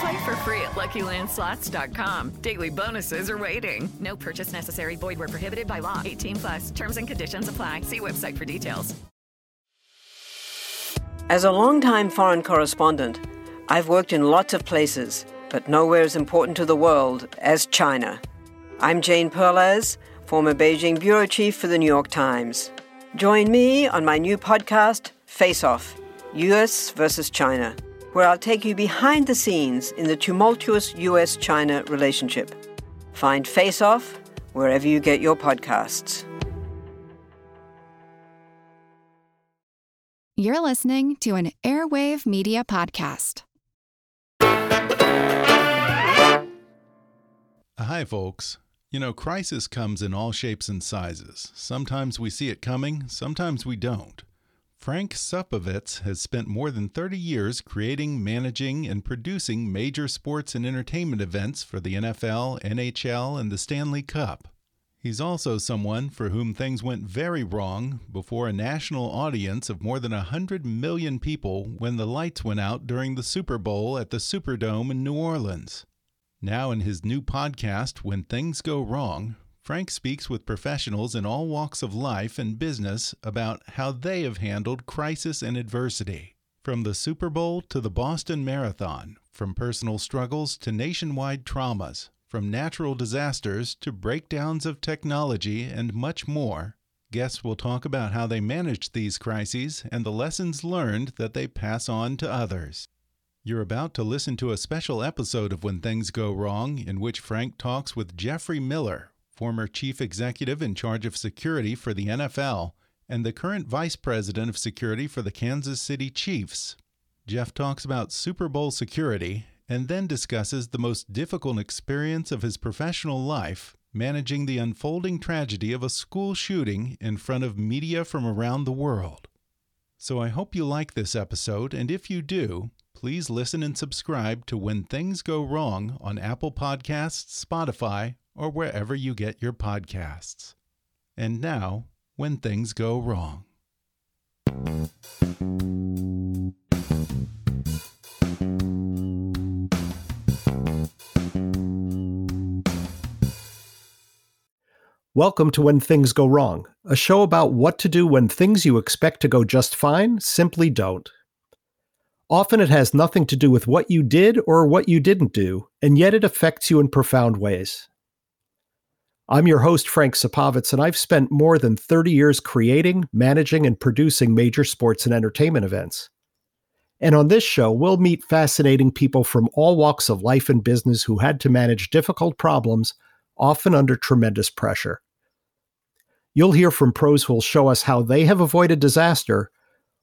Play for free at LuckyLandSlots.com. Daily bonuses are waiting. No purchase necessary. Void where prohibited by law. 18 plus. Terms and conditions apply. See website for details. As a longtime foreign correspondent, I've worked in lots of places, but nowhere as important to the world as China. I'm Jane Perlez, former Beijing bureau chief for the New York Times. Join me on my new podcast, Face Off US versus China where I'll take you behind the scenes in the tumultuous US China relationship. Find Face Off wherever you get your podcasts. You're listening to an Airwave Media Podcast. Hi, folks. You know, crisis comes in all shapes and sizes. Sometimes we see it coming, sometimes we don't. Frank Supovitz has spent more than 30 years creating, managing, and producing major sports and entertainment events for the NFL, NHL, and the Stanley Cup. He's also someone for whom things went very wrong before a national audience of more than 100 million people when the lights went out during the Super Bowl at the Superdome in New Orleans. Now, in his new podcast, When Things Go Wrong, Frank speaks with professionals in all walks of life and business about how they have handled crisis and adversity. From the Super Bowl to the Boston Marathon, from personal struggles to nationwide traumas, from natural disasters to breakdowns of technology, and much more, guests will talk about how they managed these crises and the lessons learned that they pass on to others. You're about to listen to a special episode of When Things Go Wrong in which Frank talks with Jeffrey Miller, former chief executive in charge of security for the NFL, and the current vice president of security for the Kansas City Chiefs. Jeff talks about Super Bowl security and then discusses the most difficult experience of his professional life managing the unfolding tragedy of a school shooting in front of media from around the world. So I hope you like this episode, and if you do, please listen and subscribe to When Things Go Wrong on Apple Podcasts, Spotify, or wherever you get your podcasts. And now, when things go wrong. Welcome to When Things Go Wrong, a show about what to do when things you expect to go just fine simply don't. Often it has nothing to do with what you did or what you didn't do, and yet it affects you in profound ways. I'm your host, Frank Supovitz, and I've spent more than 30 years creating, managing, and producing major sports and entertainment events. And on this show, we'll meet fascinating people from all walks of life and business who had to manage difficult problems, often under tremendous pressure. You'll hear from pros who'll show us how they have avoided disaster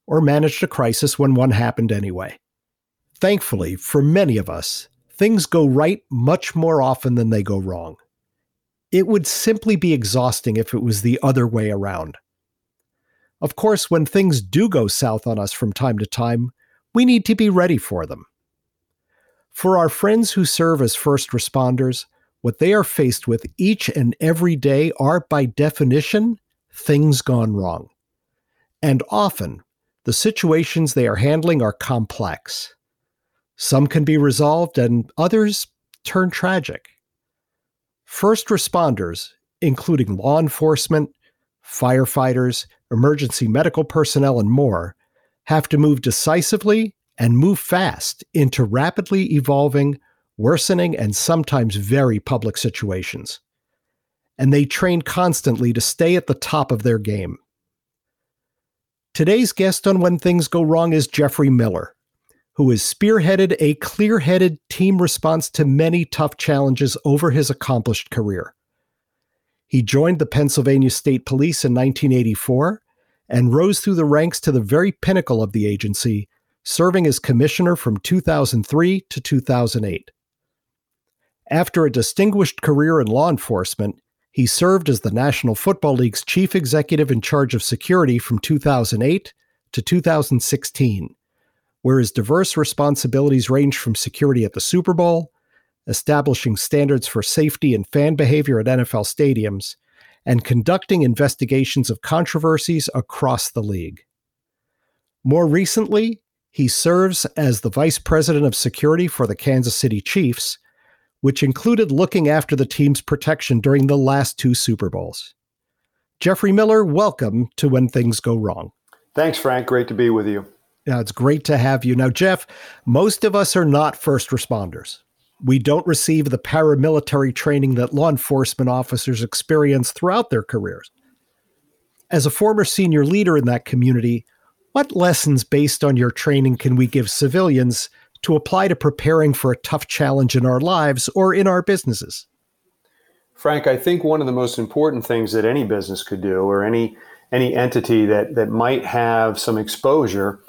or managed a crisis when one happened anyway. Thankfully, for many of us, things go right much more often than they go wrong. It would simply be exhausting if it was the other way around. Of course, when things do go south on us from time to time, we need to be ready for them. For our friends who serve as first responders, what they are faced with each and every day are, by definition, things gone wrong. And often, the situations they are handling are complex. Some can be resolved, and others turn tragic. First responders, including law enforcement, firefighters, emergency medical personnel, and more, have to move decisively and move fast into rapidly evolving, worsening, and sometimes very public situations. And they train constantly to stay at the top of their game. Today's guest on When Things Go Wrong is Jeffrey Miller, who has spearheaded a clear headed team response to many tough challenges over his accomplished career. He joined the Pennsylvania State Police in 1984 and rose through the ranks to the very pinnacle of the agency, serving as commissioner from 2003 to 2008. After a distinguished career in law enforcement, He served as the National Football League's chief executive in charge of security from 2008 to 2016, where his diverse responsibilities range from security at the Super Bowl, establishing standards for safety and fan behavior at NFL stadiums, and conducting investigations of controversies across the league. More recently, he serves as the vice president of security for the Kansas City Chiefs, which included looking after the team's protection during the last two Super Bowls. Jeffrey Miller, welcome to When Things Go Wrong. Thanks, Frank. Great to be with you. Yeah, it's great to have you. Now, Jeff, most of us are not first responders. We don't receive the paramilitary training that law enforcement officers experience throughout their careers. As a former senior leader in that community, what lessons based on your training can we give civilians to apply to preparing for a tough challenge in our lives or in our businesses? Frank, I think one of the most important things that any business could do or any any entity that that might have some exposure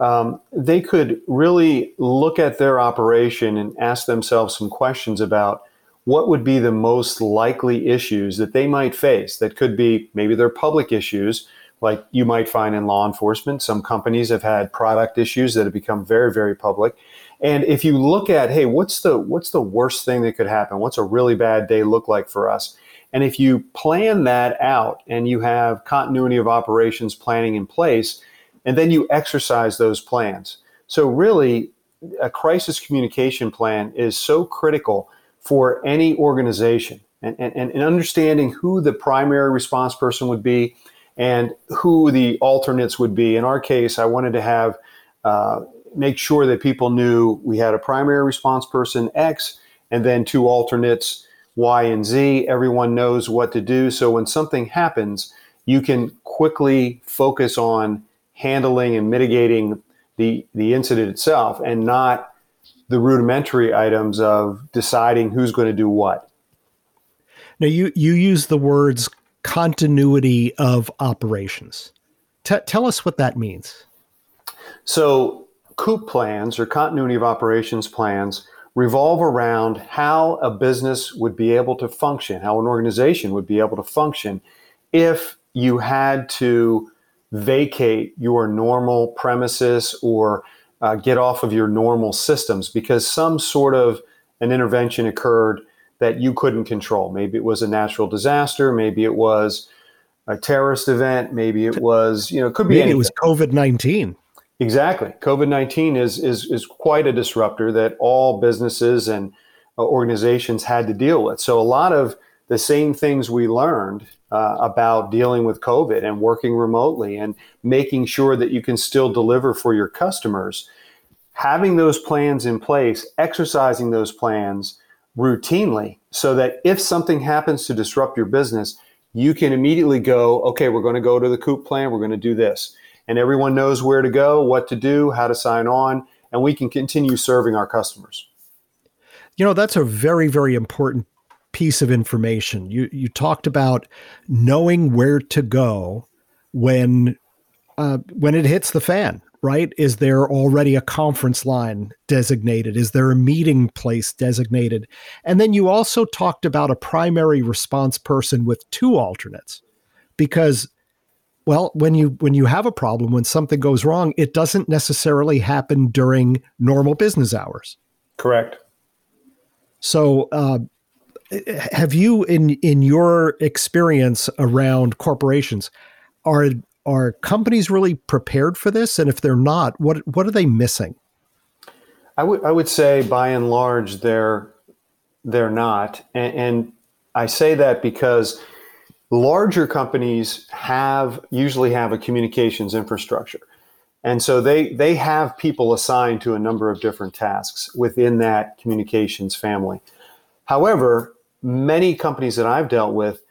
um, they could really look at their operation and ask themselves some questions about what would be the most likely issues that they might face that could be maybe they're public issues like you might find in law enforcement. Some companies have had product issues that have become very very public. And if you look at hey what's the what's the worst thing that could happen? What's a really bad day look like for us? And if you plan that out and you have continuity of operations planning in place and then you exercise those plans. So, really, a crisis communication plan is so critical for any organization and, and, and understanding who the primary response person would be and who the alternates would be. In our case, I wanted to have uh, make sure that people knew we had a primary response person X and then two alternates Y and Z. Everyone knows what to do. So when something happens, you can quickly focus on handling and mitigating the the incident itself and not the rudimentary items of deciding who's going to do what. Now you you use the words continuity of operations. T- tell us what that means. So COOP plans or continuity of operations plans revolve around how a business would be able to function, how an organization would be able to function if you had to vacate your normal premises or uh, get off of your normal systems because some sort of an intervention occurred that you couldn't control. Maybe it was a natural disaster, maybe it was a terrorist event, maybe it was, you know, it could be maybe anything. it was COVID nineteen. Exactly, COVID nineteen is is is quite a disruptor that all businesses and uh, organizations had to deal with. So a lot of the same things we learned uh, about dealing with COVID and working remotely and making sure that you can still deliver for your customers. Having those plans in place, exercising those plans routinely so that if something happens to disrupt your business, you can immediately go, okay, we're going to go to the COOP plan, we're going to do this. And everyone knows where to go, what to do, how to sign on, and we can continue serving our customers. You know, that's a very, very important piece of information. You you talked about knowing where to go when uh, when it hits the fan. Right? Is there already a conference line designated? Is there a meeting place designated? And then you also talked about a primary response person with two alternates, because well when you when you have a problem when something goes wrong it doesn't necessarily happen during normal business hours correct so uh, have you in in your experience around corporations are are companies really prepared for this? And if they're not what what are they missing? I would i would say by and large they're they're not. And, and i say that because larger companies have usually have a communications infrastructure. And so they they have people assigned to a number of different tasks within that communications family. However many companies that I've dealt with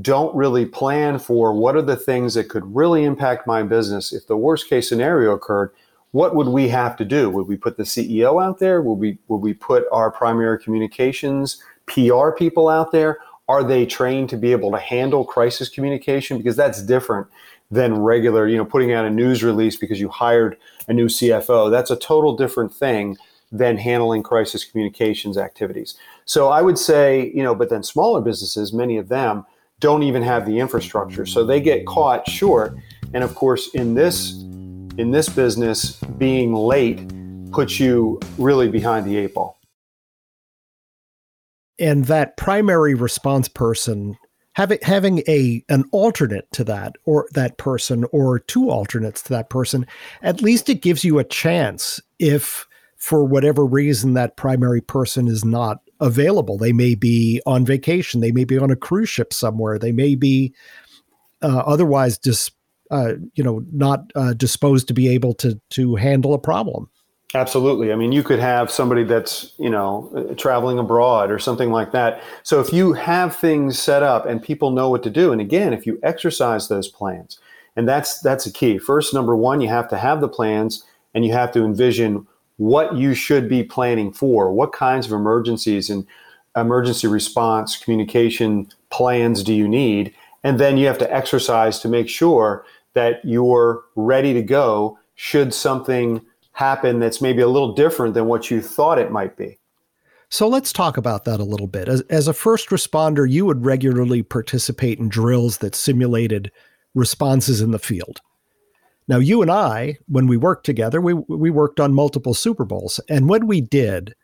don't really plan for what are the things that could really impact my business. If the worst case scenario occurred what would we have to do? Would we put the ceo out there? Would we would we put our primary communications pr people out there? Are they trained to be able to handle crisis communication? Because that's different than regular you know putting out a news release because you hired a new cfo that's a total different thing than handling crisis communications activities so I would say, you know, but then smaller businesses, many of them don't even have the infrastructure. So they get caught short. And of course, in this in this business, being late puts you really behind the eight ball. And that primary response person having having a an alternate to that or that person or two alternates to that person, at least it gives you a chance if for whatever reason that primary person is not available. They may be on vacation. They may be on a cruise ship somewhere. They may be uh, otherwise just uh, you know not uh, disposed to be able to to handle a problem. Absolutely. I mean, you could have somebody that's, you know, traveling abroad or something like that. So if you have things set up and people know what to do, and again, if you exercise those plans, and that's that's a key. First, number one, you have to have the plans and you have to envision what you should be planning for. What kinds of emergencies and emergency response communication plans do you need? And then you have to exercise to make sure that you're ready to go should something happen that's maybe a little different than what you thought it might be. So let's talk about that a little bit. As, as a first responder, you would regularly participate in drills that simulated responses in the field. Now, you and I, when we worked together, we, we worked on multiple Super Bowls. And when we did,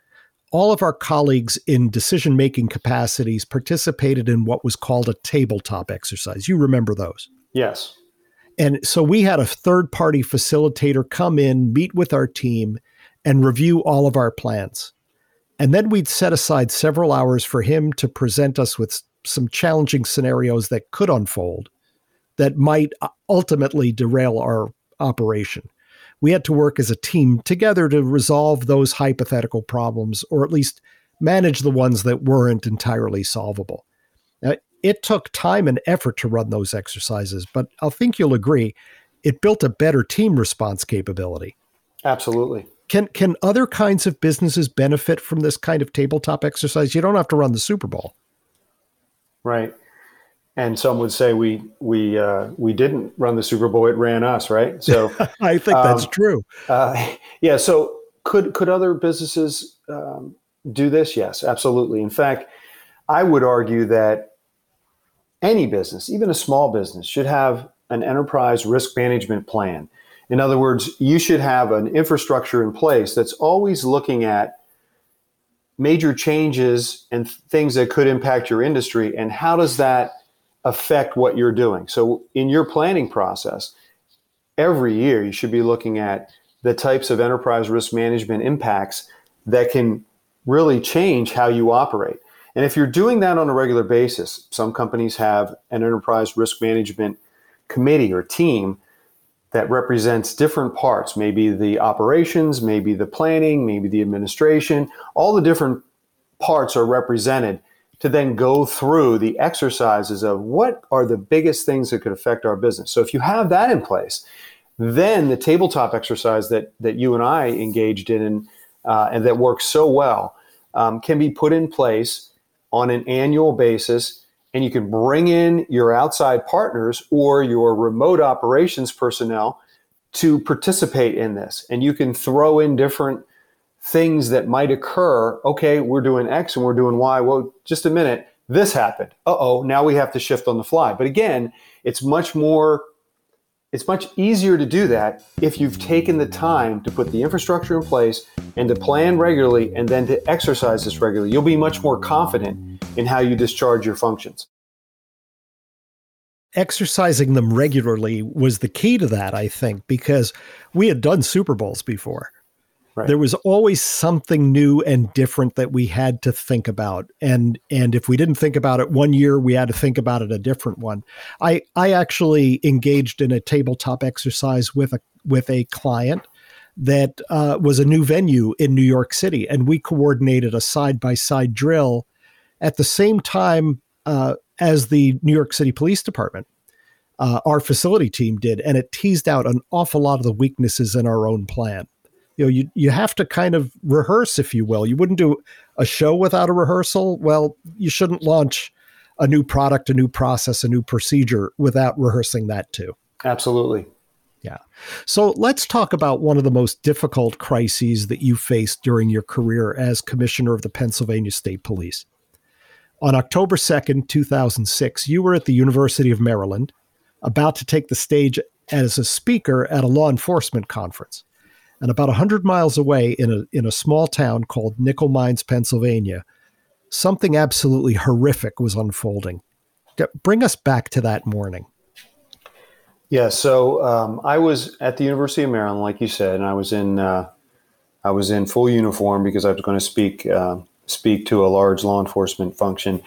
all of our colleagues in decision making capacities participated in what was called a tabletop exercise. You remember those? Yes. And so we had a third party facilitator come in, meet with our team, and review all of our plans. And then we'd set aside several hours for him to present us with some challenging scenarios that could unfold that might uh, ultimately derail our operation. We had to work as a team together to resolve those hypothetical problems, or at least manage the ones that weren't entirely solvable. Now, it took time and effort to run those exercises, but I think you'll agree it built a better team response capability. Absolutely. Can can other kinds of businesses benefit from this kind of tabletop exercise? You don't have to run the Super Bowl. Right. And some would say we we uh, we didn't run the Super Bowl; it ran us, right? So I think that's um, true. Uh, yeah. So could could other businesses um, do this? Yes, absolutely. In fact, I would argue that any business, even a small business, should have an enterprise risk management plan. In other words, you should have an infrastructure in place that's always looking at major changes and things that could impact your industry and how does that affect what you're doing. So in your planning process, every year you should be looking at the types of enterprise risk management impacts that can really change how you operate. And if you're doing that on a regular basis, some companies have an enterprise risk management committee or team that represents different parts, maybe the operations, maybe the planning, maybe the administration, all the different parts are represented to then go through the exercises of what are the biggest things that could affect our business. So if you have that in place, then the tabletop exercise that that you and I engaged in uh, and that works so well um, can be put in place on an annual basis and you can bring in your outside partners or your remote operations personnel to participate in this and you can throw in different things that might occur okay we're doing x and we're doing y well just a minute this happened uh-oh now we have to shift on the fly but again it's much more it's much easier to do that if you've taken the time to put the infrastructure in place and to plan regularly and then to exercise this regularly. You'll be much more confident in how you discharge your functions. Exercising them regularly was the key to that, I think, because we had done Super Bowls before. Right. There was always something new and different that we had to think about. And and if we didn't think about it one year, we had to think about it a different one. I I actually engaged in a tabletop exercise with a with a client that uh, was a new venue in New York City, and we coordinated a side by side drill at the same time uh, as the New York City Police Department. Uh, our facility team did, and it teased out an awful lot of the weaknesses in our own plan you know you you have to kind of rehearse if you will. You wouldn't do a show without a rehearsal. Well you shouldn't launch a new product a new process a new procedure without rehearsing that too. Absolutely. Yeah. So let's talk about one of the most difficult crises that you faced during your career as commissioner of the pennsylvania state police. On October 2nd, 2006, you were at the University of Maryland, about to take the stage as a speaker at a law enforcement conference. And about 100 miles away in a, in a small town called Nickel Mines, Pennsylvania, something absolutely horrific was unfolding. Bring us back to that morning. Yeah, so um, I was at the University of Maryland, like you said, and I was in uh, I was in full uniform because I was going to speak uh, speak to a large law enforcement function.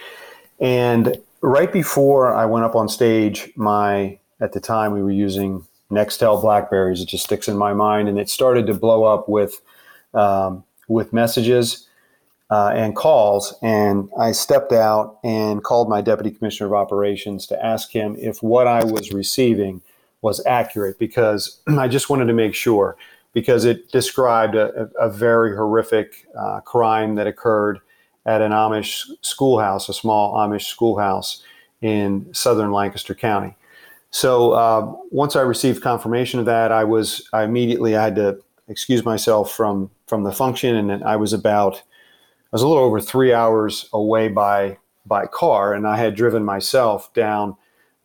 And right before I went up on stage, my at the time we were using Nextel Blackberries. It just sticks in my mind, and it started to blow up with um, with messages uh, and calls. And I stepped out and called my deputy commissioner of operations to ask him if what I was receiving was accurate because I just wanted to make sure because it described a, a very horrific uh, crime that occurred at an Amish schoolhouse, a small Amish schoolhouse in southern Lancaster County. So uh, once I received confirmation of that, I was I immediately I had to excuse myself from from the function, and I was about I was a little over three hours away by by car, and I had driven myself down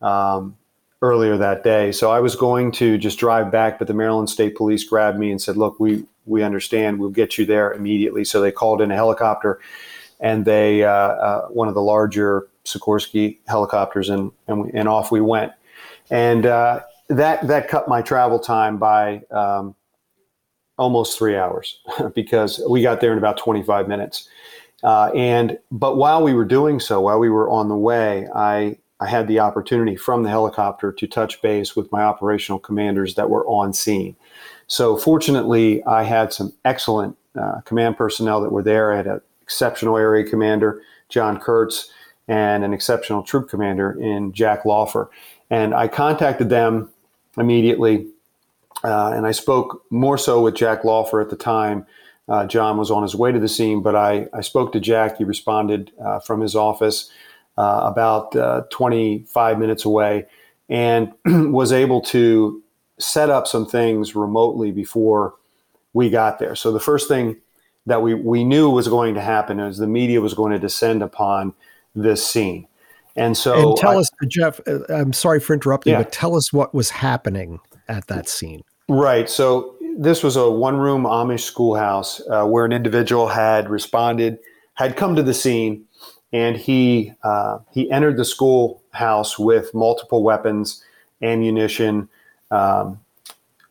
um, earlier that day. So I was going to just drive back, but the Maryland State Police grabbed me and said, "Look, we we understand. We'll get you there immediately." So they called in a helicopter, and they uh, uh, one of the larger Sikorsky helicopters, and and, we, and off we went. And uh, that that cut my travel time by um, almost three hours because we got there in about 25 minutes. Uh, and but while we were doing so, while we were on the way, I I had the opportunity from the helicopter to touch base with my operational commanders that were on scene. So, fortunately, I had some excellent uh, command personnel that were there. I had an exceptional area commander, John Kurtz, and an exceptional troop commander in Jack Laufer. And I contacted them immediately, uh, and I spoke more so with Jack Laufer at the time. Uh, John was on his way to the scene, but I, I spoke to Jack. He responded uh, from his office uh, about uh, 25 minutes away, and was able to set up some things remotely before we got there. So the first thing that we, we knew was going to happen is the media was going to descend upon this scene. And so, and tell I, us, Jeff. Uh, I'm sorry for interrupting, yeah. but tell us what was happening at that scene. Right. So this was a one-room Amish schoolhouse uh, where an individual had responded, had come to the scene, and he uh, he entered the schoolhouse with multiple weapons, ammunition, um,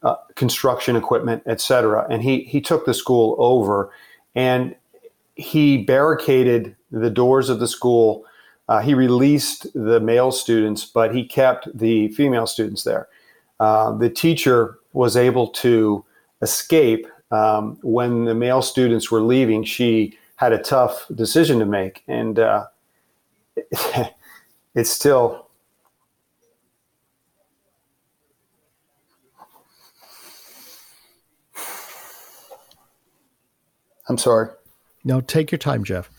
uh, construction equipment, etc. And he he took the school over, and he barricaded the doors of the school. Uh, he released the male students, but he kept the female students there. Uh, the teacher was able to escape um, when the male students were leaving. She had a tough decision to make, and uh, it's still I'm sorry. No, take your time, Jeff.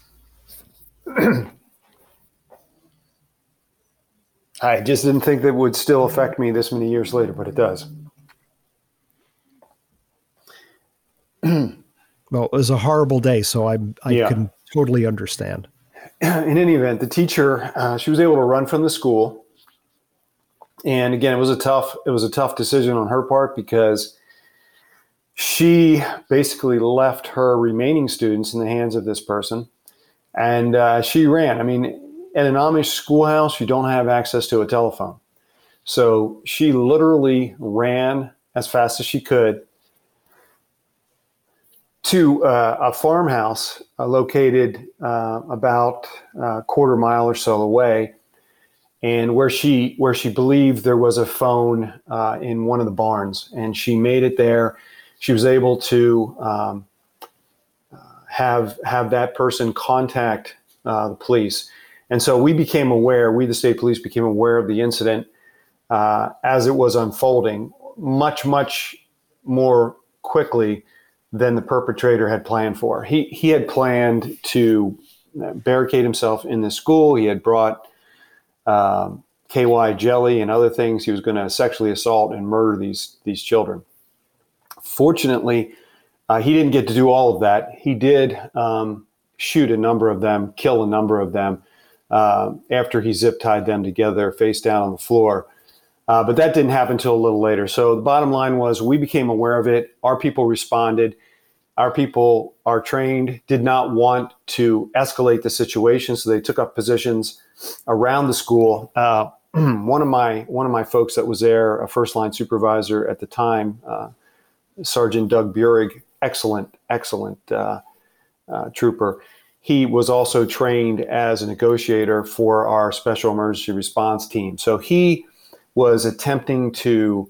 I just didn't think that would still affect me this many years later, but it does. well, it was a horrible day, so I I yeah. can totally understand. In any event, the teacher uh, she was able to run from the school, and again, it was a tough it was a tough decision on her part because she basically left her remaining students in the hands of this person, and uh, she ran. I mean, at an Amish schoolhouse, you don't have access to a telephone, so she literally ran as fast as she could to uh, a farmhouse uh, located uh, about a quarter mile or so away, and where she where she believed there was a phone uh, in one of the barns, and she made it there. She was able to um, have have that person contact uh, the police, and so we became aware. We, the state police, became aware of the incident uh, as it was unfolding, much much more quickly than the perpetrator had planned for. He he had planned to barricade himself in the school. He had brought um, KY jelly and other things. He was going to sexually assault and murder these these children. Fortunately, uh, he didn't get to do all of that. He did um, shoot a number of them, kill a number of them, uh, after he zip tied them together face down on the floor. Uh, but that didn't happen until a little later. So the bottom line was we became aware of it. Our people responded. Our people are trained, did not want to escalate the situation, so they took up positions around the school. Uh, one of my one of my folks that was there, a first line supervisor at the time, uh, Sergeant Doug Burig, excellent, excellent uh, uh, trooper. He was also trained as a negotiator for our special emergency response team. So he was attempting to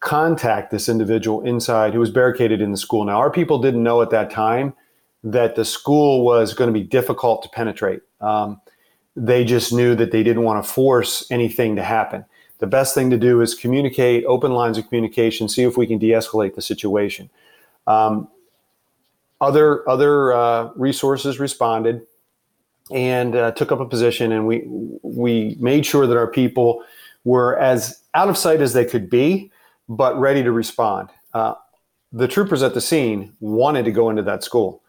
contact this individual inside who was barricaded in the school. Now, our people didn't know at that time that the school was going to be difficult to penetrate. Um, they just knew that they didn't want to force anything to happen. The best thing to do is communicate, open lines of communication, see if we can de escalate the situation. Um, other other uh, resources responded and uh, took up a position, and we we made sure that our people were as out of sight as they could be, but ready to respond. Uh, the troopers at the scene wanted to go into that school,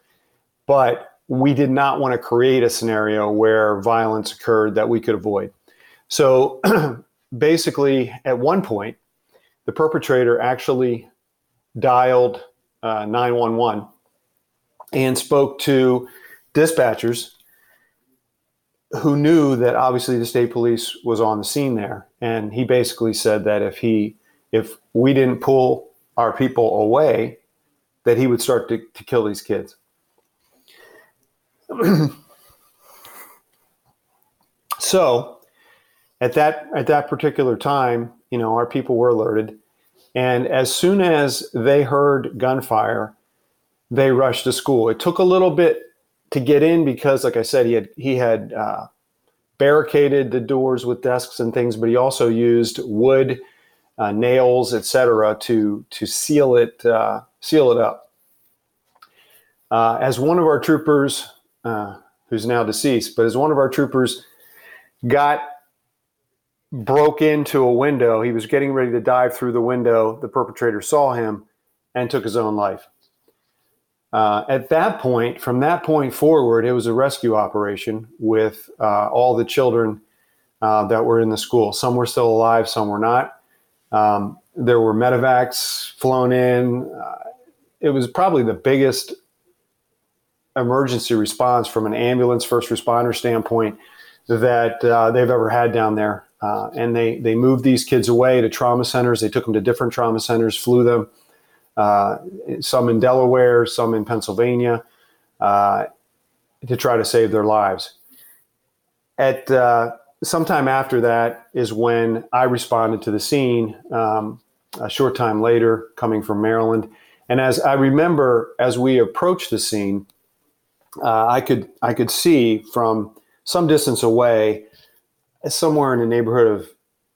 but we did not want to create a scenario where violence occurred that we could avoid. So basically, at one point, the perpetrator actually dialed uh, 911 and spoke to dispatchers who knew that obviously the state police was on the scene there. And he basically said that if he if we didn't pull our people away that he would start to, to kill these kids. So at that at that particular time you know our people were alerted. And as soon as they heard gunfire they rushed to school. It took a little bit to get in because, like I said, he had he had uh, barricaded the doors with desks and things, but he also used wood, uh, nails, etc., to to seal it uh, seal it up. Uh, as one of our troopers, uh, who's now deceased, but as one of our troopers got broke into a window, he was getting ready to dive through the window. The perpetrator saw him and took his own life. Uh, at that point, from that point forward, it was a rescue operation with uh, all the children uh, that were in the school. Some were still alive, some were not. Um, there were medevacs flown in. Uh, it was probably the biggest emergency response from an ambulance first responder standpoint that uh, they've ever had down there. Uh, and they, they moved these kids away to trauma centers. They took them to different trauma centers, flew them uh, some in Delaware, some in Pennsylvania, uh, to try to save their lives. At uh, sometime after that is when I responded to the scene. Um, a short time later, coming from Maryland, and as I remember, as we approached the scene, uh, I could I could see from some distance away, somewhere in the neighborhood of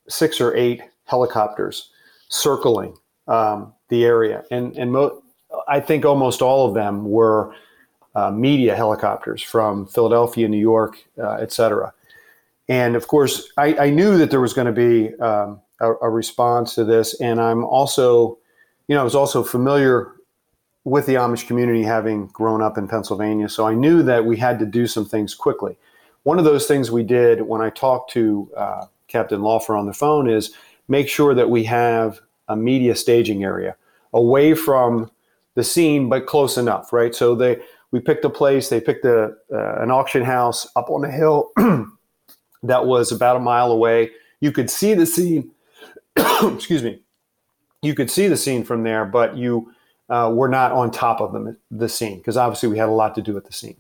six or eight helicopters circling um, the area, and and mo- I think almost all of them were uh, media helicopters from Philadelphia, New York, uh, et cetera. And of course, I, I knew that there was going to be um, a, a, response to this, and I'm also, you know, I was also familiar with the Amish community, having grown up in Pennsylvania, so I knew that we had to do some things quickly. One of those things we did when I talked to uh, Captain Laufer on the phone is make sure that we have a media staging area away from the scene, but close enough, right? So they we picked a place. They picked a uh, an auction house up on a hill that was about a mile away. You could see the scene. excuse me. You could see the scene from there, but you uh, were not on top of the, the scene because obviously we had a lot to do with the scene.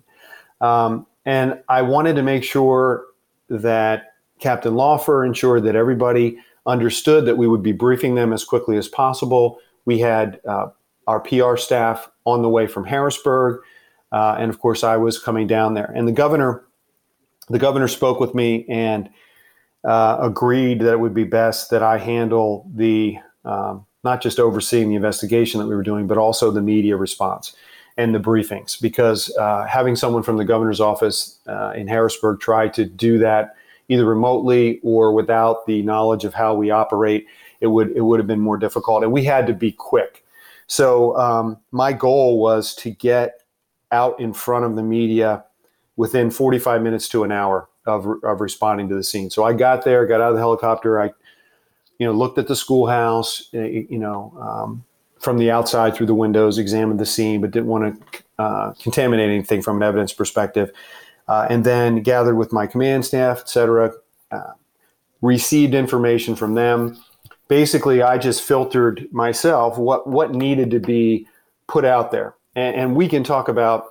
Um, and I wanted to make sure that Captain Laufer ensured that everybody understood that we would be briefing them as quickly as possible. We had uh, our PR staff on the way from Harrisburg, uh, and of course, I was coming down there. And the governor, the governor spoke with me and uh, agreed that it would be best that I handle the um, not just overseeing the investigation that we were doing, but also the media response and the briefings, because uh, having someone from the governor's office uh, in Harrisburg try to do that either remotely or without the knowledge of how we operate, it would it would have been more difficult. And we had to be quick. So um, my goal was to get out in front of the media within 45 minutes to an hour of, of responding to the scene. So I got there, got out of the helicopter. I, you know, looked at the schoolhouse, eh, you know, um, from the outside through the windows, examined the scene, but didn't want to uh, contaminate anything from an evidence perspective. Uh, and then gathered with my command staff, et cetera, uh, received information from them. Basically, I just filtered myself what, what needed to be put out there. And, and we can talk about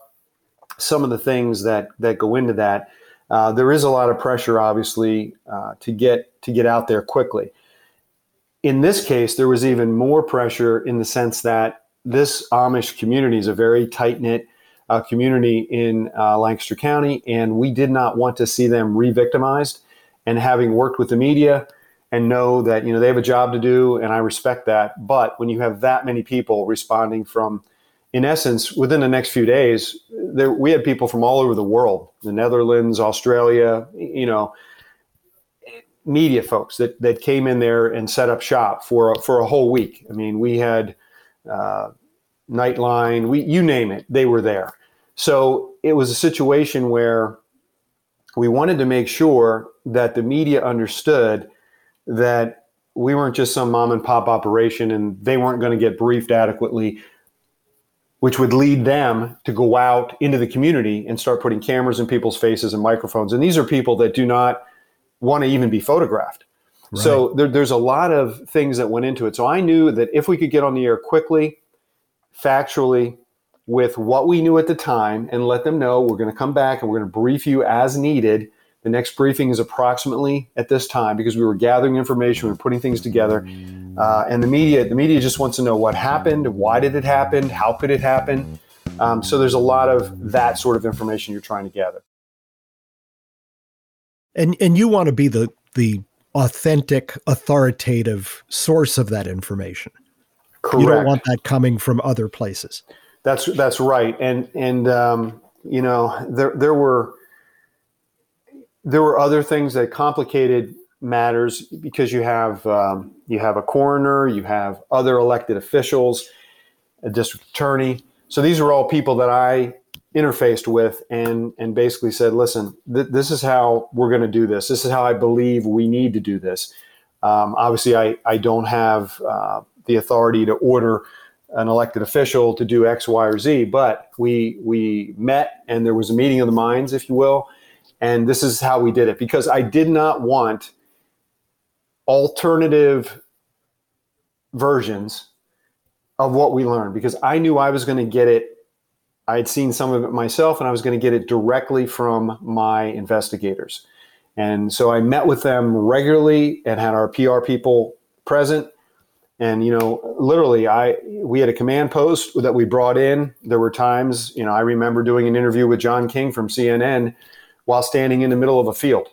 some of the things that, that go into that. Uh, there is a lot of pressure, obviously, uh, to get to get out there quickly. In this case, there was even more pressure in the sense that this Amish community is a very tight knit uh, community in uh, Lancaster County, and we did not want to see them re-victimized. And having worked with the media and know that you know they have a job to do, and I respect that. But when you have that many people responding from, in essence, within the next few days, there we had people from all over the world, the Netherlands, Australia, you know, media folks that that came in there and set up shop for a, for a whole week. I mean, we had. Uh, Nightline, we you name it, they were there. So it was a situation where we wanted to make sure that the media understood that we weren't just some mom and pop operation and they weren't going to get briefed adequately, which would lead them to go out into the community and start putting cameras in people's faces and microphones. And these are people that do not want to even be photographed. Right. So there, there's a lot of things that went into it. So I knew that if we could get on the air quickly, factually, with what we knew at the time and let them know we're going to come back and we're going to brief you as needed. The next briefing is approximately at this time because we were gathering information, we were putting things together, uh, and the media the media just wants to know what happened, why did it happen, how could it happen. Um, so there's a lot of that sort of information you're trying to gather. And and you want to be the the authentic, authoritative source of that information. Correct. You don't want that coming from other places. That's that's right, and and um, you know there there were there were other things that complicated matters because you have um, you have a coroner, you have other elected officials, a district attorney. So these are all people that I interfaced with and and basically said, listen, th- this is how we're going to do this. This is how I believe we need to do this. Um, obviously, I I don't have uh, the authority to order an elected official to do X, Y, or Z. But we we met and there was a meeting of the minds, if you will, and this is how we did it because I did not want alternative versions of what we learned because I knew I was going to get it. I had seen some of it myself, and I was going to get it directly from my investigators. And so I met with them regularly and had our PR people present and you know literally i we had a command post that we brought in there were times you know i remember doing an interview with john king from cnn while standing in the middle of a field.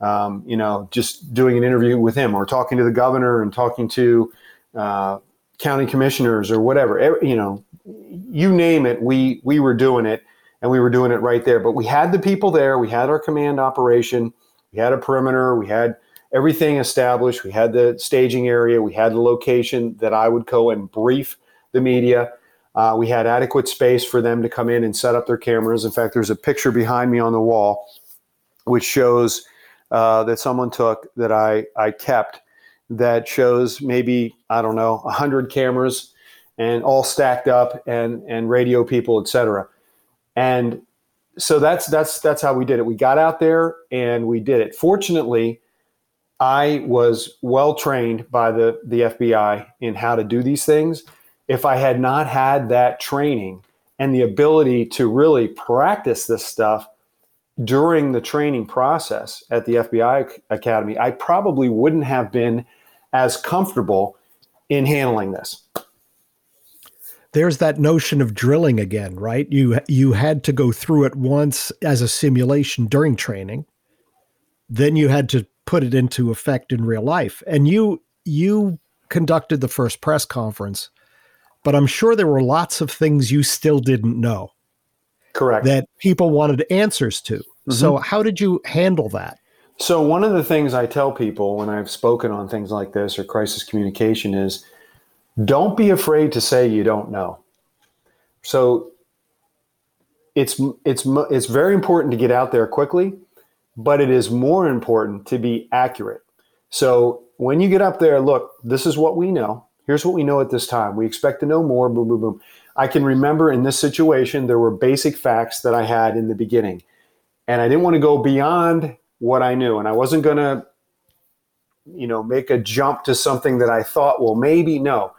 Um, you know just doing an interview with him or talking to the governor and talking to uh, county commissioners or whatever. You know you name it we we were doing it and we were doing it right there. But we had the people there. We had our command operation. We had a perimeter. We had everything established. We had the staging area, we had the location that I would go and brief the media. Uh, we had adequate space for them to come in and set up their cameras. In fact, there's a picture behind me on the wall which shows uh, that someone took that I, I kept that shows maybe, I don't know, 100 cameras and all stacked up and, and radio people, etc. And so that's that's that's how we did it. We got out there and we did it. Fortunately, I was well trained by the, the FBI in how to do these things. If I had not had that training and the ability to really practice this stuff during the training process at the FBI Academy, I probably wouldn't have been as comfortable in handling this. There's that notion of drilling again, right? You you had to go through it once as a simulation during training. Then you had to put it into effect in real life. And you you conducted the first press conference, but I'm sure there were lots of things you still didn't know. Correct. That people wanted answers to. Mm-hmm. So how did you handle that? So one of the things I tell people when I've spoken on things like this or crisis communication is don't be afraid to say you don't know. So it's it's it's very important to get out there quickly, but it is more important to be accurate. So when you get up there, look, this is what we know. Here's what we know at this time. We expect to know more. Boom, boom, boom. I can remember in this situation there were basic facts that I had in the beginning, and I didn't want to go beyond what I knew, and I wasn't going to, you know, make a jump to something that I thought, well, maybe no.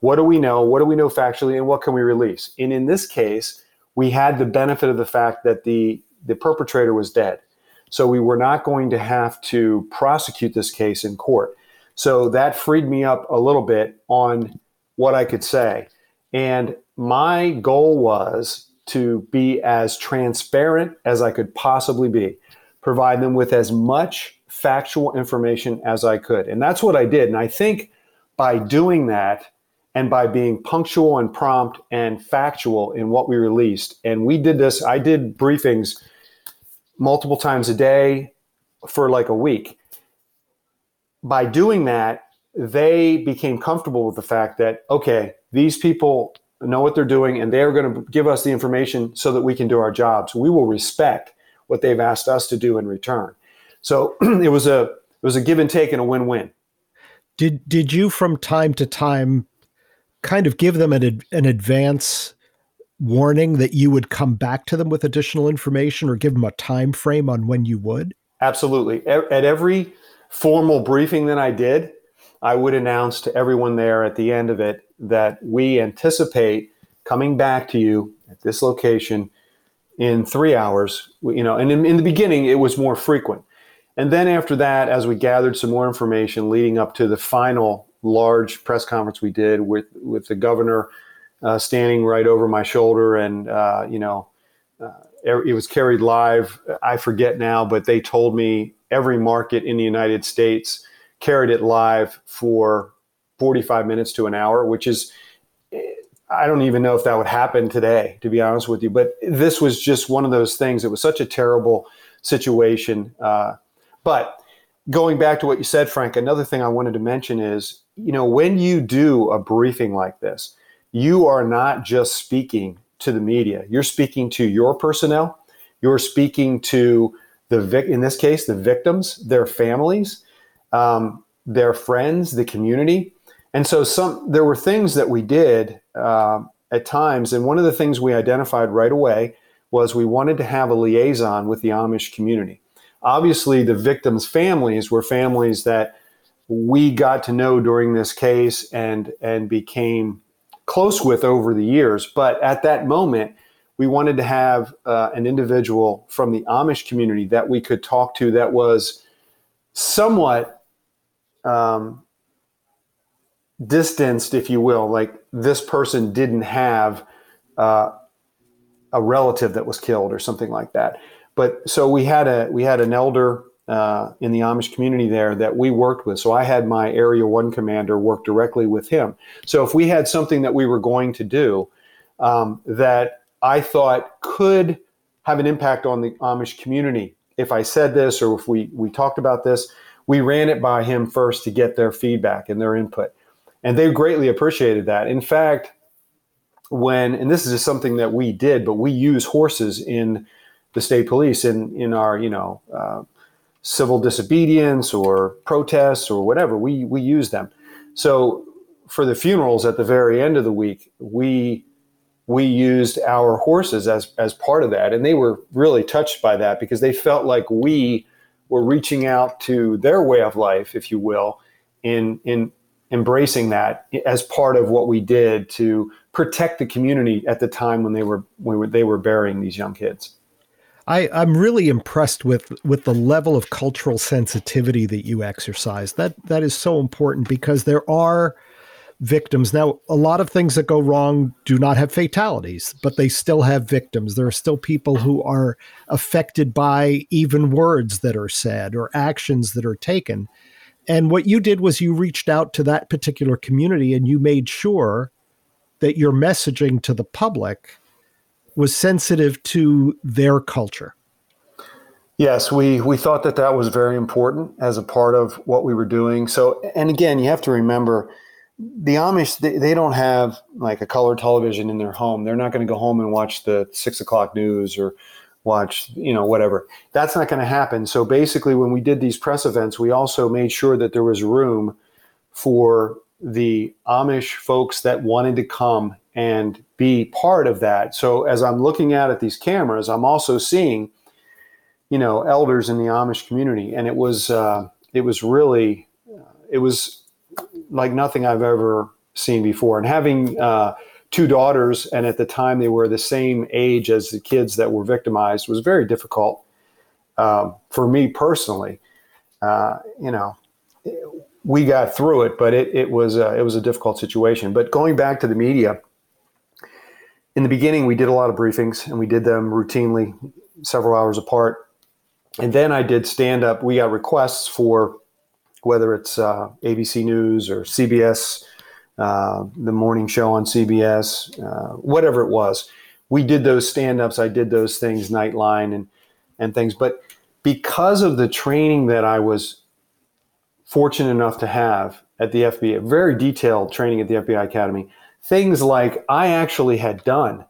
What do we know? What do we know factually, and what can we release? And in this case, we had the benefit of the fact that the the perpetrator was dead. So we were not going to have to prosecute this case in court. So that freed me up a little bit on what I could say. And my goal was to be as transparent as I could possibly be, provide them with as much factual information as I could. And that's what I did. And I think by doing that, and by being punctual and prompt and factual in what we released. And we did this, I did briefings multiple times a day for like a week. By doing that, they became comfortable with the fact that, okay, these people know what they're doing and they're going to give us the information so that we can do our jobs. We will respect what they've asked us to do in return. So it was a it was a give and take and a win-win. Did did you from time to time kind of give them an, an advance warning that you would come back to them with additional information or give them a time frame on when you would? Absolutely. At every formal briefing than I did, I would announce to everyone there at the end of it that we anticipate coming back to you at this location in three hours. You know, and in, in the beginning, it was more frequent. And then after that, as we gathered some more information leading up to the final large press conference we did with with the governor uh, standing right over my shoulder, and uh, you know, uh, it was carried live. I forget now, but they told me every market in the United States carried it live for 45 minutes to an hour, which is I don't even know if that would happen today, to be honest with you. But this was just one of those things. It was such a terrible situation. Uh, but going back to what you said, Frank, another thing I wanted to mention is you know, when you do a briefing like this, you are not just speaking to the media. You're speaking to your personnel. You're speaking to the vic- in this case the victims, their families, um, their friends, the community. And so some there were things that we did uh, at times, and one of the things we identified right away was we wanted to have a liaison with the Amish community. Obviously, the victims' families were families that we got to know during this case and and became close with over the years. But at that moment, we wanted to have uh, an individual from the Amish community that we could talk to that was somewhat um, distanced, if you will. Like this person didn't have uh, a relative that was killed or something like that. But so we had a we had an elder uh, in the Amish community there that we worked with. So I had my Area 1 commander work directly with him. So if we had something that we were going to do um, that I thought could have an impact on the Amish community, if I said this or if we, we talked about this, we ran it by him first to get their feedback and their input. And they greatly appreciated that. In fact, when, and this is just something that we did, but we use horses in the state police in, in our, you know, uh, civil disobedience or protests or whatever. We we use them. So for the funerals at the very end of the week, we we used our horses as as part of that, and they were really touched by that because they felt like we were reaching out to their way of life, if you will, in in embracing that as part of what we did to protect the community at the time when they were when they were burying these young kids. I, I'm really impressed with with the level of cultural sensitivity that you exercise. That that is so important because there are victims. Now, a lot of things that go wrong do not have fatalities, but they still have victims. There are still people who are affected by even words that are said or actions that are taken. And what you did was you reached out to that particular community and you made sure that your messaging to the public was sensitive to their culture. Yes, we, we thought that that was very important as a part of what we were doing. So, and again, you have to remember the Amish they, they don't have like a color television in their home. They're not going to go home and watch the six o'clock news or watch you know whatever. That's not going to happen. So basically, when we did these press events, we also made sure that there was room for the Amish folks that wanted to come and be part of that. So as I'm looking at at these cameras, I'm also seeing, you know, elders in the Amish community, and it was uh, it was really it was like nothing I've ever seen before. And having uh, two daughters, and at the time they were the same age as the kids that were victimized, was very difficult um, for me personally. Uh, you know, we got through it, but it, it was uh, it was a difficult situation. But going back to the media, in the beginning, we did a lot of briefings, and we did them routinely, several hours apart. And then I did stand up. We got requests for whether it's uh, ABC News or CBS, uh, the morning show on CBS, uh, whatever it was. We did those stand ups. I did those things, Nightline and, and things. But because of the training that I was fortunate enough to have at the FBI, very detailed training at the FBI Academy, things like I actually had done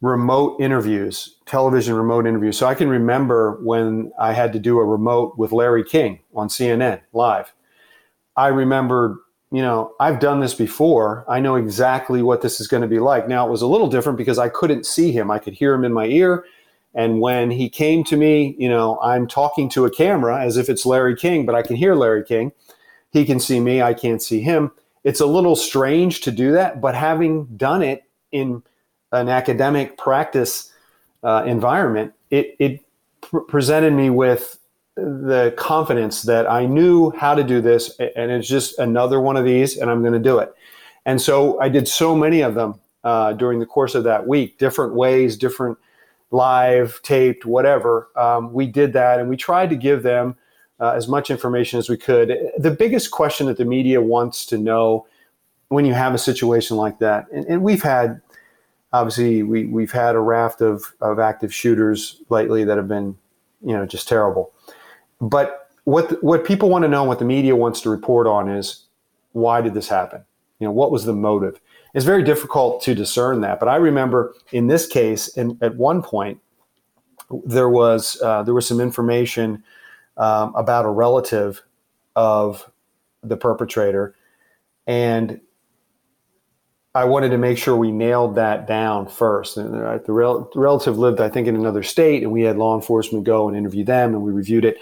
remote interviews, television remote interviews. So I can remember when I had to do a remote with Larry King on CNN live. I remember, you know, I've done this before. I know exactly what this is going to be like. Now, it was a little different because I couldn't see him, I could hear him in my ear. And when he came to me, you know, I'm talking to a camera as if it's Larry King, but I can hear Larry King. He can see me, I can't see him. It's a little strange to do that, but having done it in an academic practice uh, environment, it, it pr- presented me with the confidence that I knew how to do this, and it's just another one of these, and I'm going to do it. And so I did so many of them uh, during the course of that week, different ways, different live, taped, whatever. Um, we did that, and we tried to give them uh, as much information as we could. The biggest question that the media wants to know when you have a situation like that, and, and we've had obviously we, we've had a raft of, of active shooters lately that have been, you know, just terrible. But what, what people want to know, what the media wants to report on is why did this happen? You know, what was the motive? It's very difficult to discern that. But I remember in this case, and at one point, there was uh, there was some information um, about a relative of the perpetrator, and I wanted to make sure we nailed that down first. And uh, the, rel- the, relative lived, I think, in another state, and we had law enforcement go and interview them, and we reviewed it.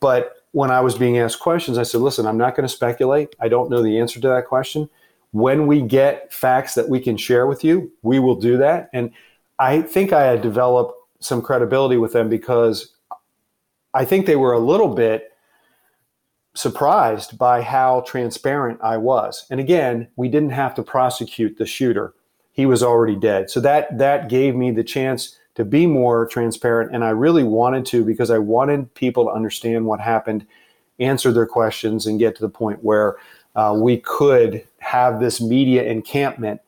But when I was being asked questions, I said, "Listen, I'm not going to speculate. I don't know the answer to that question. When we get facts that we can share with you, we will do that." And I think I had developed some credibility with them because I think they were a little bit surprised by how transparent I was. And again, we didn't have to prosecute the shooter. He was already dead. So that that gave me the chance to be more transparent and I really wanted to because I wanted people to understand what happened, answer their questions and get to the point where uh, we could have this media encampment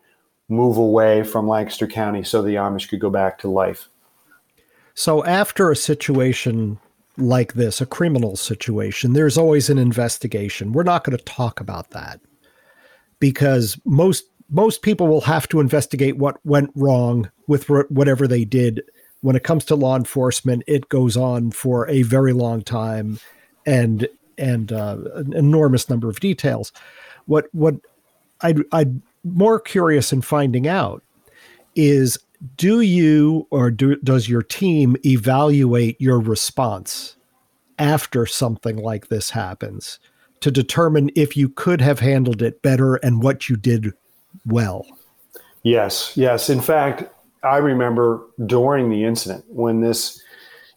move away from Lancaster County so the Amish could go back to life. So after a situation like this, a criminal situation, there's always an investigation. We're not going to talk about that because most most people will have to investigate what went wrong with whatever they did. When it comes to law enforcement, it goes on for a very long time, and and uh, an enormous number of details. What what I'd, I'm more curious in finding out is do you or do, does your team evaluate your response after something like this happens to determine if you could have handled it better and what you did well? Yes, yes. In fact, I remember during the incident when this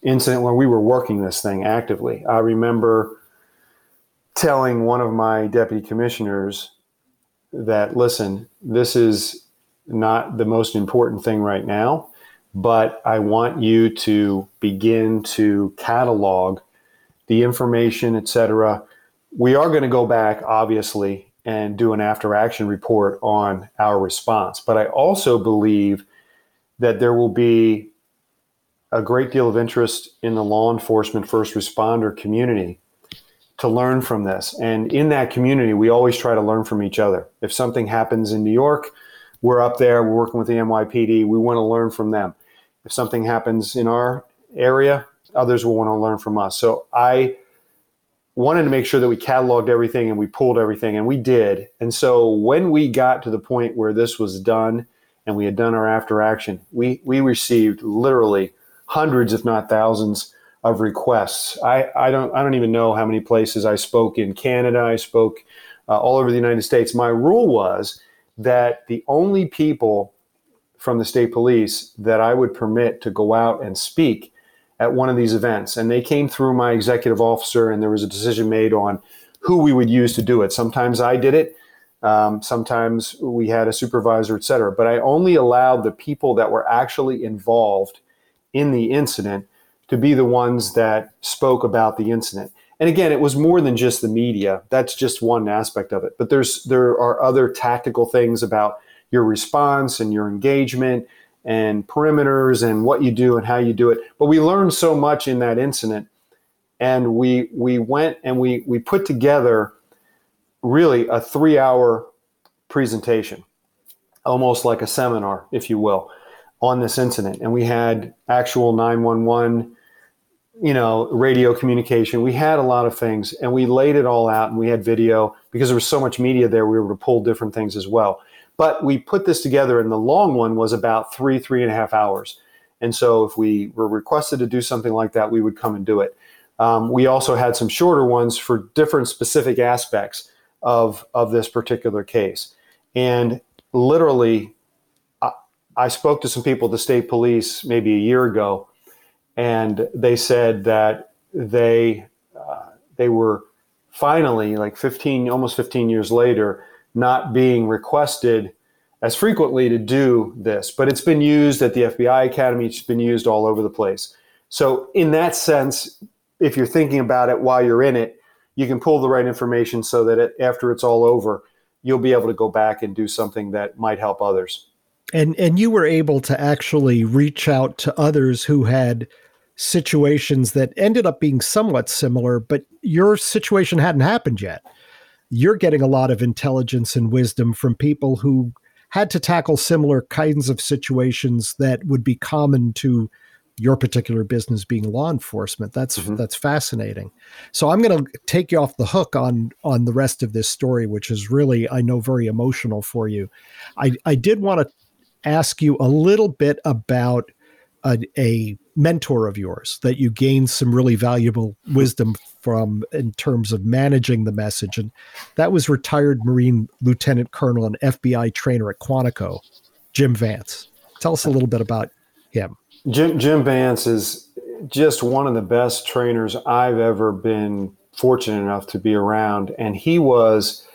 incident when we were working this thing actively, I remember telling one of my deputy commissioners that listen, this is not the most important thing right now, but I want you to begin to catalog the information, et cetera. We are going to go back, obviously, and do an after action report on our response. But I also believe that there will be a great deal of interest in the law enforcement first responder community to learn from this. And in that community, we always try to learn from each other. If something happens in New York, we're up there, we're working with the NYPD, we want to learn from them. If something happens in our area, others will want to learn from us. So I wanted to make sure that we cataloged everything and we pulled everything, and we did. And so when we got to the point where this was done and we had done our after action, we, we received literally hundreds, if not thousands, of requests. I, I don't I don't even know how many places I spoke in Canada. I spoke uh, all over the United States. My rule was that the only people from the state police that I would permit to go out and speak at one of these events, and they came through my executive officer, and there was a decision made on who we would use to do it. Sometimes I did it. Um, sometimes we had a supervisor, et cetera. But I only allowed the people that were actually involved in the incident to be the ones that spoke about the incident. And again, it was more than just the media. That's just one aspect of it. But there's there are other tactical things about your response and your engagement and perimeters and what you do and how you do it. But we learned so much in that incident. And we we went and we we put together really a three hour presentation, almost like a seminar, if you will, on this incident. And we had actual 911 you know, radio communication. We had a lot of things and we laid it all out and we had video because there was so much media there, we were able to pull different things as well. But we put this together and the long one was about three, three and a half hours. And so if we were requested to do something like that, we would come and do it. Um, we also had some shorter ones for different specific aspects of, of this particular case. And literally, I, I spoke to some people at the state police maybe a year ago and they said that they uh, they were finally like 15 almost 15 years later not being requested as frequently to do this. But it's been used at the FBI academy. It's been used all over the place. So in that sense if you're thinking about it while you're in it you can pull the right information so that it, after it's all over you'll be able to go back and do something that might help others. And and you were able to actually reach out to others who had situations that ended up being somewhat similar, but your situation hadn't happened yet. You're getting a lot of intelligence and wisdom from people who had to tackle similar kinds of situations that would be common to your particular business being law enforcement. That's mm-hmm. that's fascinating. So I'm going to take you off the hook on on the rest of this story, which is really I know very emotional for you. I I did want to ask you a little bit about a, a mentor of yours that you gained some really valuable wisdom from in terms of managing the message. And that was retired Marine Lieutenant Colonel and FBI trainer at Quantico, Jim Vance. Tell us a little bit about him. Jim, Jim Vance is just one of the best trainers I've ever been fortunate enough to be around. And he was,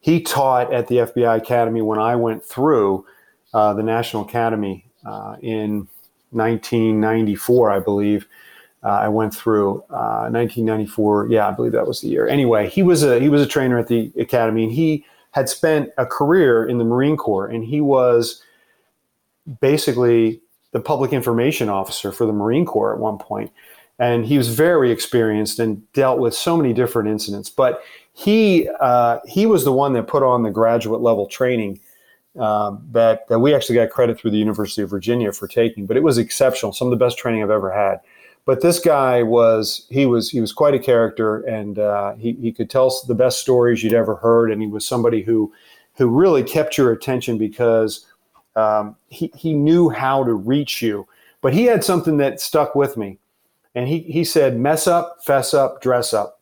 he taught at the FBI Academy when I went through uh, the National Academy uh, in 1994, I believe. Uh, I went through uh, 1994. Yeah, I believe that was the year. Anyway, he was a he was a trainer at the academy, and he had spent a career in the Marine Corps, and he was basically the public information officer for the Marine Corps at one point. And he was very experienced and dealt with so many different incidents. But he uh, he was the one that put on the graduate level training um, that, that we actually got credit through the University of Virginia for taking, but it was exceptional. Some of the best training I've ever had. But this guy was he was he was quite a character, and uh, he he could tell the best stories you'd ever heard, and he was somebody who who really kept your attention because um, he he knew how to reach you. But he had something that stuck with me, and he he said, "Mess up, fess up, dress up."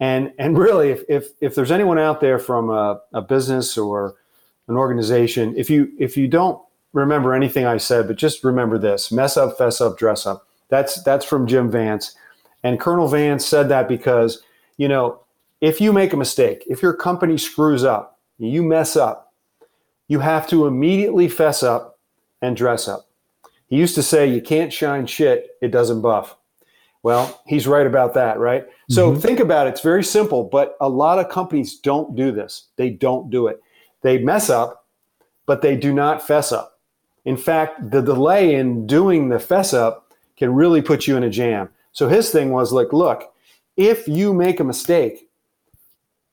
And and really, if if, if there's anyone out there from a, a business or an organization, if you if you don't remember anything I said, but just remember this: mess up, fess up, dress up. That's that's from Jim Vance, and Colonel Vance said that because you know if you make a mistake, if your company screws up, you mess up, you have to immediately fess up and dress up. He used to say, "You can't shine shit; it doesn't buff." Well, he's right about that, right? Mm-hmm. So think about it. It's very simple, but a lot of companies don't do this. They don't do it. They mess up, but they do not fess up. In fact, the delay in doing the fess up can really put you in a jam. So his thing was like, look, If you make a mistake,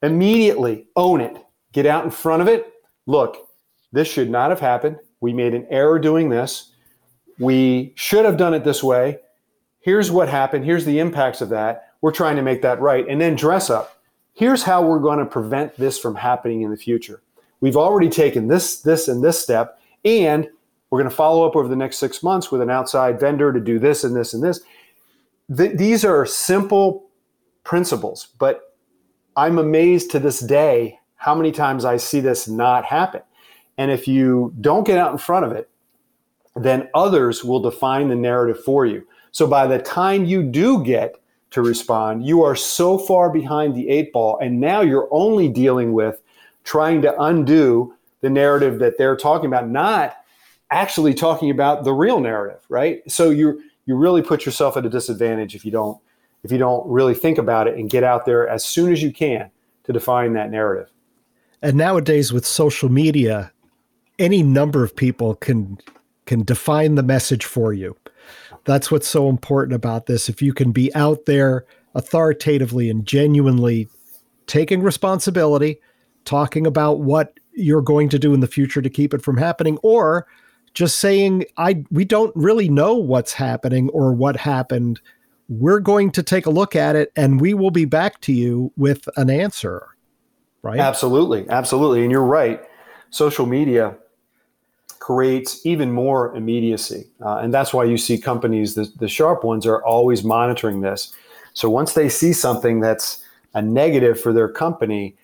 immediately own it. Get out in front of it. Look, this should not have happened. We made an error doing this. We should have done it this way. Here's what happened. Here's the impacts of that. We're trying to make that right. And then dress up. Here's how we're going to prevent this from happening in the future. We've already taken this, this, and this step, and we're going to follow up over the next six months with an outside vendor to do this and this and this. Th- these are simple principles, but I'm amazed to this day how many times I see this not happen. And if you don't get out in front of it, then others will define the narrative for you. So by the time you do get to respond, you are so far behind the eight ball. And now you're only dealing with trying to undo the narrative that they're talking about, not actually talking about the real narrative, right? So you you really put yourself at a disadvantage if you don't if you don't really think about it and get out there as soon as you can to define that narrative. And nowadays with social media, any number of people can can define the message for you. That's what's so important about this. If you can be out there authoritatively and genuinely taking responsibility, talking about what you're going to do in the future to keep it from happening, or just saying, I we don't really know what's happening or what happened. We're going to take a look at it and we will be back to you with an answer. Right? Absolutely. Absolutely. And you're right. Social media creates even more immediacy. Uh, and that's why you see companies, the, the sharp ones, are always monitoring this. So once they see something that's a negative for their company,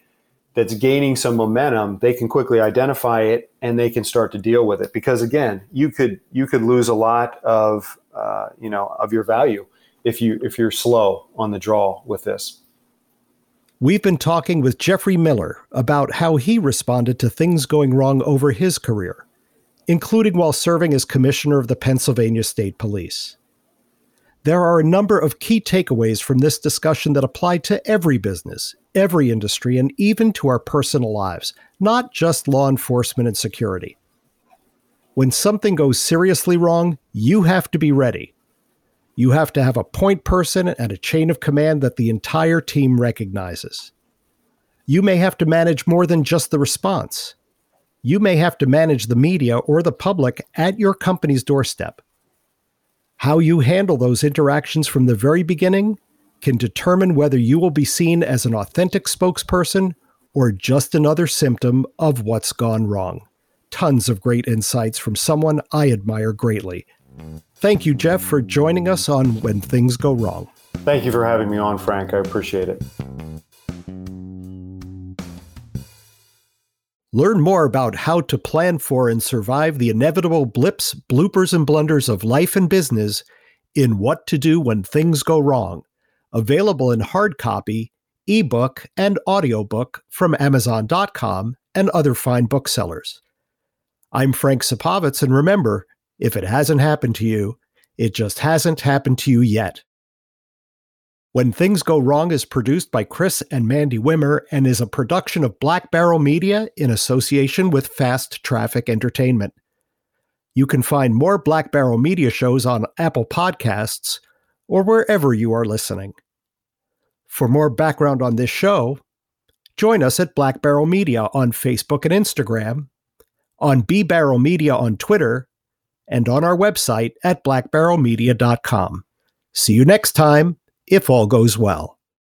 that's gaining some momentum, they can quickly identify it and they can start to deal with it. Because again, you could you could lose a lot of uh, you know of your value if you if you're slow on the draw with this. We've been talking with Jeffrey Miller about how he responded to things going wrong over his career including while serving as commissioner of the Pennsylvania State Police. There are a number of key takeaways from this discussion that apply to every business, every industry, and even to our personal lives, not just law enforcement and security. When something goes seriously wrong, you have to be ready. You have to have a point person and a chain of command that the entire team recognizes. You may have to manage more than just the response you may have to manage the media or the public at your company's doorstep. How you handle those interactions from the very beginning can determine whether you will be seen as an authentic spokesperson or just another symptom of what's gone wrong. Tons of great insights from someone I admire greatly. Thank you, Jeff, for joining us on When Things Go Wrong. Thank you for having me on, Frank. I appreciate it. Learn more about how to plan for and survive the inevitable blips, bloopers, and blunders of life and business in What to Do When Things Go Wrong, available in hard copy, ebook, and audiobook from Amazon.com and other fine booksellers. I'm Frank Supovitz, and remember, if it hasn't happened to you, it just hasn't happened to you yet. When Things Go Wrong is produced by Chris and Mandy Wimmer and is a production of Black Barrel Media in association with Fast Traffic Entertainment. You can find more Black Barrel Media shows on Apple Podcasts or wherever you are listening. For more background on this show, join us at Black Barrel Media on Facebook and Instagram, on B Barrel Media on Twitter, and on our website at blackbarrelmedia.com. See you next time if all goes well.